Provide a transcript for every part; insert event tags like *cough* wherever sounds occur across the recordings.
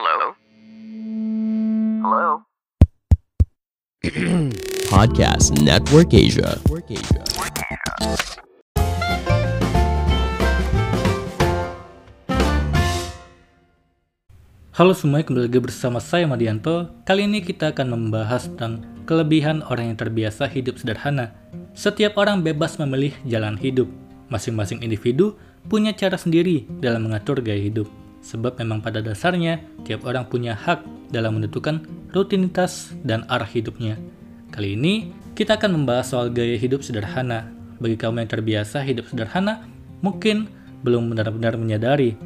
Hello? Hello? *clears throat* Podcast Network Asia. Halo semuanya, kembali lagi bersama saya Madianto. Kali ini kita akan membahas tentang kelebihan orang yang terbiasa hidup sederhana. Setiap orang bebas memilih jalan hidup. Masing-masing individu punya cara sendiri dalam mengatur gaya hidup. Sebab memang pada dasarnya, tiap orang punya hak dalam menentukan rutinitas dan arah hidupnya. Kali ini, kita akan membahas soal gaya hidup sederhana. Bagi kaum yang terbiasa hidup sederhana, mungkin belum benar-benar menyadari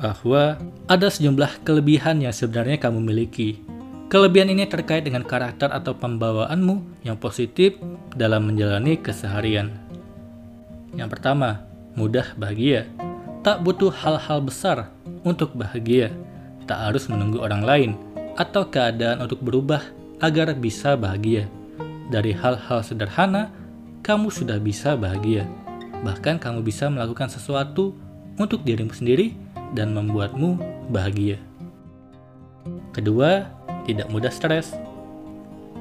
bahwa ada sejumlah kelebihan yang sebenarnya kamu miliki. Kelebihan ini terkait dengan karakter atau pembawaanmu yang positif dalam menjalani keseharian. Yang pertama, mudah bahagia. Tak butuh hal-hal besar untuk bahagia. Tak harus menunggu orang lain atau keadaan untuk berubah agar bisa bahagia. Dari hal-hal sederhana, kamu sudah bisa bahagia. Bahkan kamu bisa melakukan sesuatu untuk dirimu sendiri dan membuatmu bahagia. Kedua, tidak mudah stres.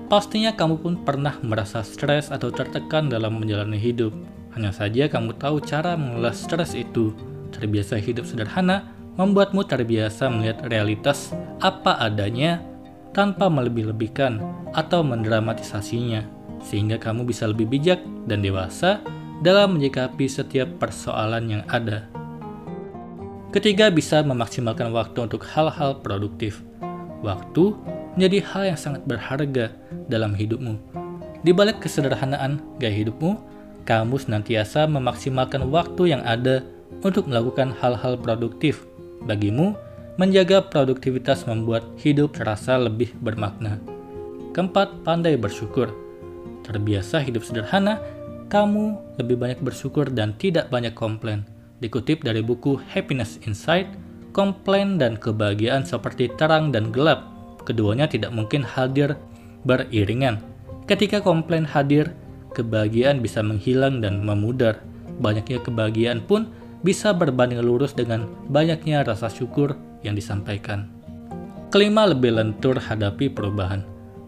Pastinya kamu pun pernah merasa stres atau tertekan dalam menjalani hidup. Hanya saja kamu tahu cara mengelola stres itu. Terbiasa hidup sederhana membuatmu terbiasa melihat realitas apa adanya tanpa melebih-lebihkan atau mendramatisasinya, sehingga kamu bisa lebih bijak dan dewasa dalam menyikapi setiap persoalan yang ada. Ketiga, bisa memaksimalkan waktu untuk hal-hal produktif. Waktu menjadi hal yang sangat berharga dalam hidupmu. Di balik kesederhanaan gaya hidupmu, kamu senantiasa memaksimalkan waktu yang ada untuk melakukan hal-hal produktif. Bagimu, menjaga produktivitas membuat hidup terasa lebih bermakna. Keempat, pandai bersyukur. Terbiasa hidup sederhana, kamu lebih banyak bersyukur dan tidak banyak komplain. Dikutip dari buku Happiness Inside, komplain dan kebahagiaan seperti terang dan gelap. Keduanya tidak mungkin hadir beriringan. Ketika komplain hadir, kebahagiaan bisa menghilang dan memudar. Banyaknya kebahagiaan pun bisa berbanding lurus dengan banyaknya rasa syukur yang disampaikan. Kelima, lebih lentur hadapi perubahan.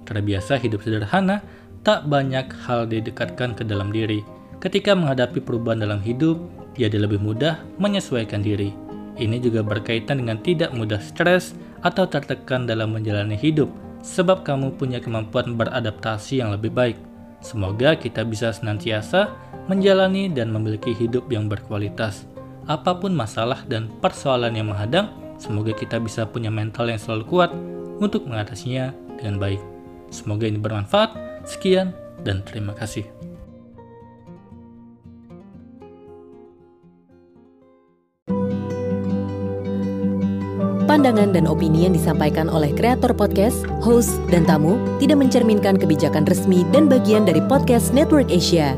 Terbiasa hidup sederhana, tak banyak hal didekatkan ke dalam diri. Ketika menghadapi perubahan dalam hidup, jadi lebih mudah menyesuaikan diri. Ini juga berkaitan dengan tidak mudah stres atau tertekan dalam menjalani hidup, sebab kamu punya kemampuan beradaptasi yang lebih baik. Semoga kita bisa senantiasa menjalani dan memiliki hidup yang berkualitas. Apa pun masalah dan persoalan yang menghadang, semoga kita bisa punya mental yang selalu kuat untuk mengatasinya dengan baik. Semoga ini bermanfaat. Sekian dan terima kasih. Pandangan dan opini yang disampaikan oleh kreator podcast, host, dan tamu tidak mencerminkan kebijakan resmi dan bagian dari podcast Network Asia.